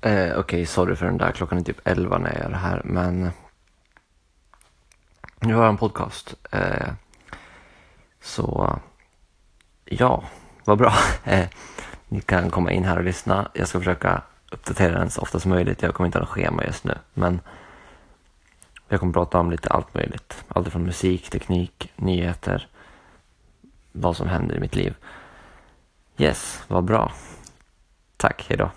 Eh, Okej, okay, sorry för den där. Klockan är typ 11 när jag gör det här, men nu har jag en podcast. Eh, så ja, vad bra. Eh, ni kan komma in här och lyssna. Jag ska försöka uppdatera den så ofta som möjligt. Jag kommer inte ha något schema just nu, men jag kommer prata om lite allt möjligt. Allt från musik, teknik, nyheter, vad som händer i mitt liv. Yes, vad bra. Tack, hejdå.